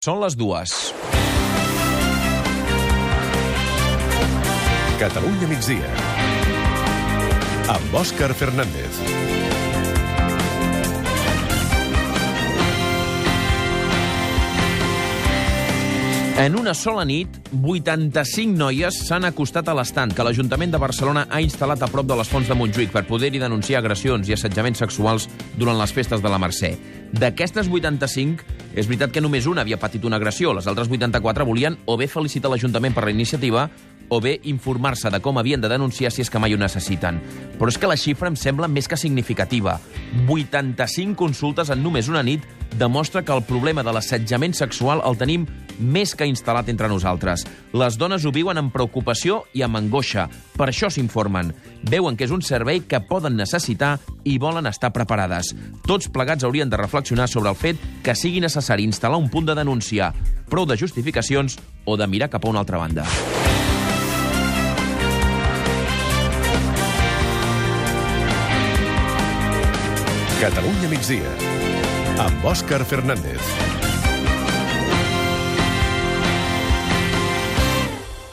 Són les dues. Catalunya migdia. Amb Òscar Fernández. En una sola nit, 85 noies s'han acostat a l'estant que l'Ajuntament de Barcelona ha instal·lat a prop de les fonts de Montjuïc per poder-hi denunciar agressions i assetjaments sexuals durant les festes de la Mercè. D'aquestes 85, és veritat que només una havia patit una agressió. Les altres 84 volien o bé felicitar l'Ajuntament per la iniciativa o bé informar-se de com havien de denunciar si és que mai ho necessiten. Però és que la xifra em sembla més que significativa. 85 consultes en només una nit demostra que el problema de l'assetjament sexual el tenim més que instal·lat entre nosaltres. Les dones ho viuen amb preocupació i amb angoixa. Per això s'informen. Veuen que és un servei que poden necessitar i volen estar preparades. Tots plegats haurien de reflexionar sobre el fet que sigui necessari instal·lar un punt de denúncia, prou de justificacions o de mirar cap a una altra banda. Catalunya migdia. Amb Òscar Fernández.